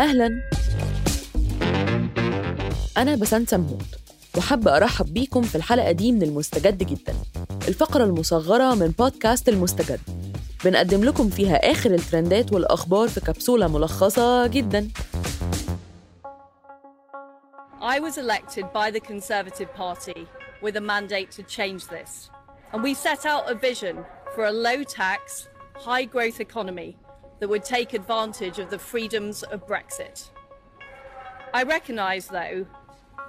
أهلا. أنا بسنت سمهوت وحابة أرحب بيكم في الحلقة دي من المستجد جدا الفقرة المصغرة من بودكاست المستجد. بنقدم لكم فيها آخر الترندات والأخبار في كبسولة ملخصة جدا. I was elected by the Conservative Party with a mandate to change this. And we set out a vision for a low tax, high growth economy that would take advantage of the freedoms of Brexit. I recognise, though,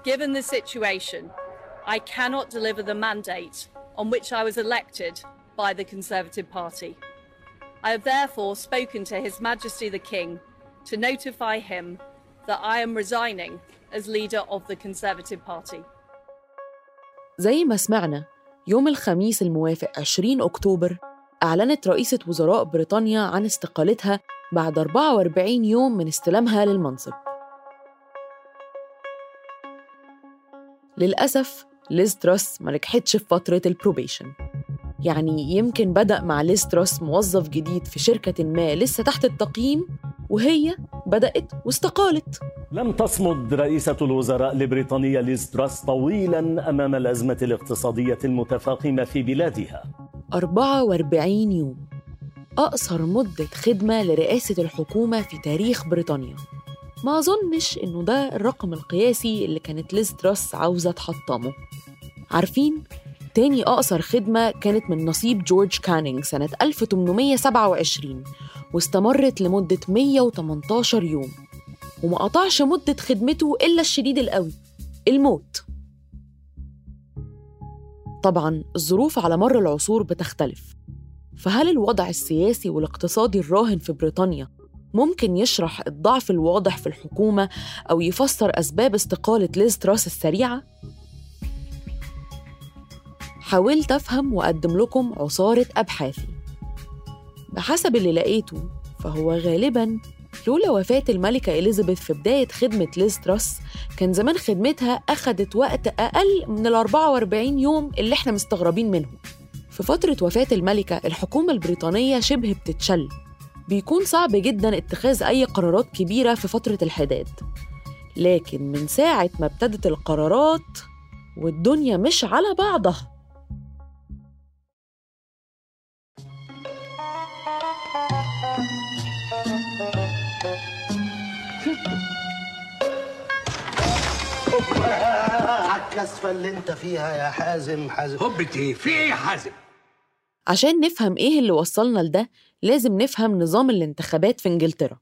given the situation, I cannot deliver the mandate on which I was elected by the Conservative Party. I have therefore spoken to His Majesty the King to notify him that I am resigning as leader of the Conservative Party. زي ما سمعنا يوم الخميس الموافق 20 أكتوبر أعلنت رئيسة وزراء بريطانيا عن استقالتها بعد 44 يوم من استلامها للمنصب. للأسف ليز تراس ما نجحتش في فترة ال probation. يعني يمكن بدأ مع ليز تراس موظف جديد في شركة ما لسه تحت التقييم وهي بدأت واستقالت. لم تصمد رئيسة الوزراء البريطانية ليز تراس طويلا أمام الأزمة الاقتصادية المتفاقمة في بلادها. 44 يوم. أقصر مدة خدمة لرئاسة الحكومة في تاريخ بريطانيا. ما أظنش إنه ده الرقم القياسي اللي كانت ليز تراس عاوزة تحطمه. عارفين؟ تاني أقصر خدمة كانت من نصيب جورج كانينج سنة 1827 واستمرت لمدة 118 يوم. وما قطعش مدة خدمته إلا الشديد القوي الموت. طبعا الظروف على مر العصور بتختلف فهل الوضع السياسي والاقتصادي الراهن في بريطانيا ممكن يشرح الضعف الواضح في الحكومة أو يفسر أسباب استقالة ليز تراس السريعة؟ حاولت أفهم وأقدم لكم عصارة أبحاثي بحسب اللي لقيته فهو غالباً لولا وفاة الملكة إليزابيث في بداية خدمة ليز تراس كان زمان خدمتها أخدت وقت أقل من ال 44 يوم اللي إحنا مستغربين منهم. في فترة وفاة الملكة الحكومة البريطانية شبه بتتشل. بيكون صعب جدا اتخاذ أي قرارات كبيرة في فترة الحداد. لكن من ساعة ما ابتدت القرارات والدنيا مش على بعضها. الكسفة اللي انت فيها يا حازم حازم هوبة إيه؟ في إيه يا حازم؟ عشان نفهم إيه اللي وصلنا لده لازم نفهم نظام الانتخابات في إنجلترا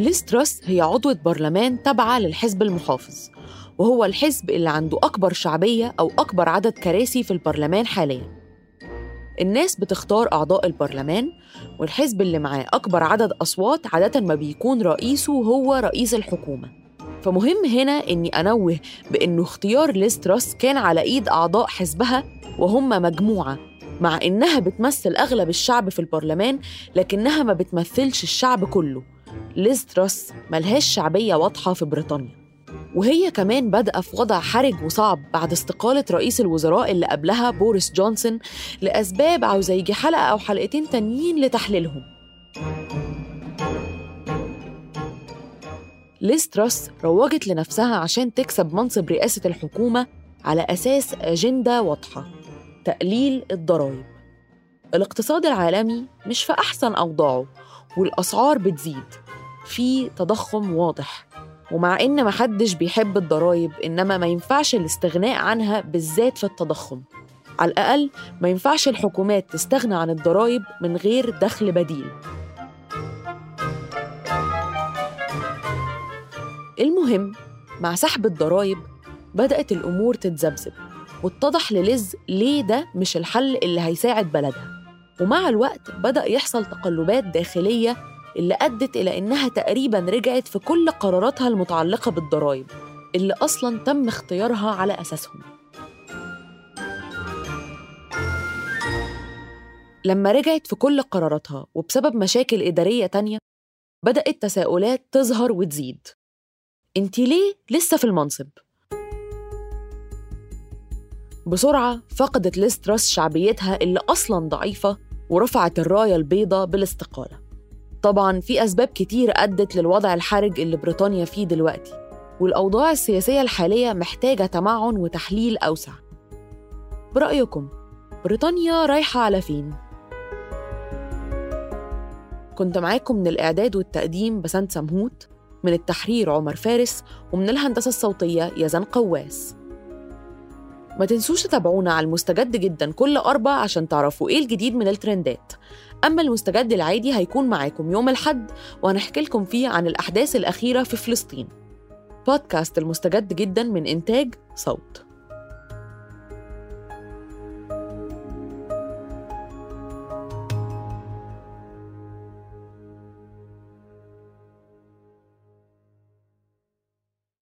ليز تراس هي عضوة برلمان تابعة للحزب المحافظ وهو الحزب اللي عنده أكبر شعبية أو أكبر عدد كراسي في البرلمان حالياً الناس بتختار أعضاء البرلمان والحزب اللي معاه أكبر عدد أصوات عادة ما بيكون رئيسه هو رئيس الحكومة فمهم هنا إني أنوه بإنه اختيار ليز تراس كان على إيد أعضاء حزبها وهم مجموعة مع إنها بتمثل أغلب الشعب في البرلمان لكنها ما بتمثلش الشعب كله. ليز تراس ملهاش شعبية واضحة في بريطانيا. وهي كمان بادئة في وضع حرج وصعب بعد استقالة رئيس الوزراء اللي قبلها بوريس جونسون لأسباب عاوزة يجي حلقة أو حلقتين تانيين لتحليلهم. ليز تراس روجت لنفسها عشان تكسب منصب رئاسة الحكومة على أساس أجندة واضحة تقليل الضرائب. الاقتصاد العالمي مش في أحسن أوضاعه والأسعار بتزيد. في تضخم واضح ومع إن محدش بيحب الضرايب إنما ما ينفعش الاستغناء عنها بالذات في التضخم. على الأقل ما ينفعش الحكومات تستغنى عن الضرايب من غير دخل بديل. المهم مع سحب الضرايب بدأت الأمور تتذبذب واتضح لليز ليه ده مش الحل اللي هيساعد بلدها. ومع الوقت بدأ يحصل تقلبات داخلية اللي أدت إلى إنها تقريباً رجعت في كل قراراتها المتعلقة بالضرايب اللي أصلاً تم اختيارها على أساسهم. لما رجعت في كل قراراتها وبسبب مشاكل إدارية تانية بدأت تساؤلات تظهر وتزيد. انتي ليه لسه في المنصب؟ بسرعة فقدت ليز تراس شعبيتها اللي أصلاً ضعيفة ورفعت الراية البيضاء بالاستقالة طبعا في أسباب كتير أدت للوضع الحرج اللي بريطانيا فيه دلوقتي والأوضاع السياسية الحالية محتاجة تمعن وتحليل أوسع برأيكم بريطانيا رايحة على فين؟ كنت معاكم من الإعداد والتقديم بسنت سمهوت من التحرير عمر فارس ومن الهندسة الصوتية يزن قواس. ما تنسوش تتابعونا على المستجد جدا كل أربع عشان تعرفوا إيه الجديد من الترندات. أما المستجد العادي هيكون معاكم يوم الحد وهنحكي لكم فيه عن الأحداث الأخيرة في فلسطين. بودكاست المستجد جدا من إنتاج صوت.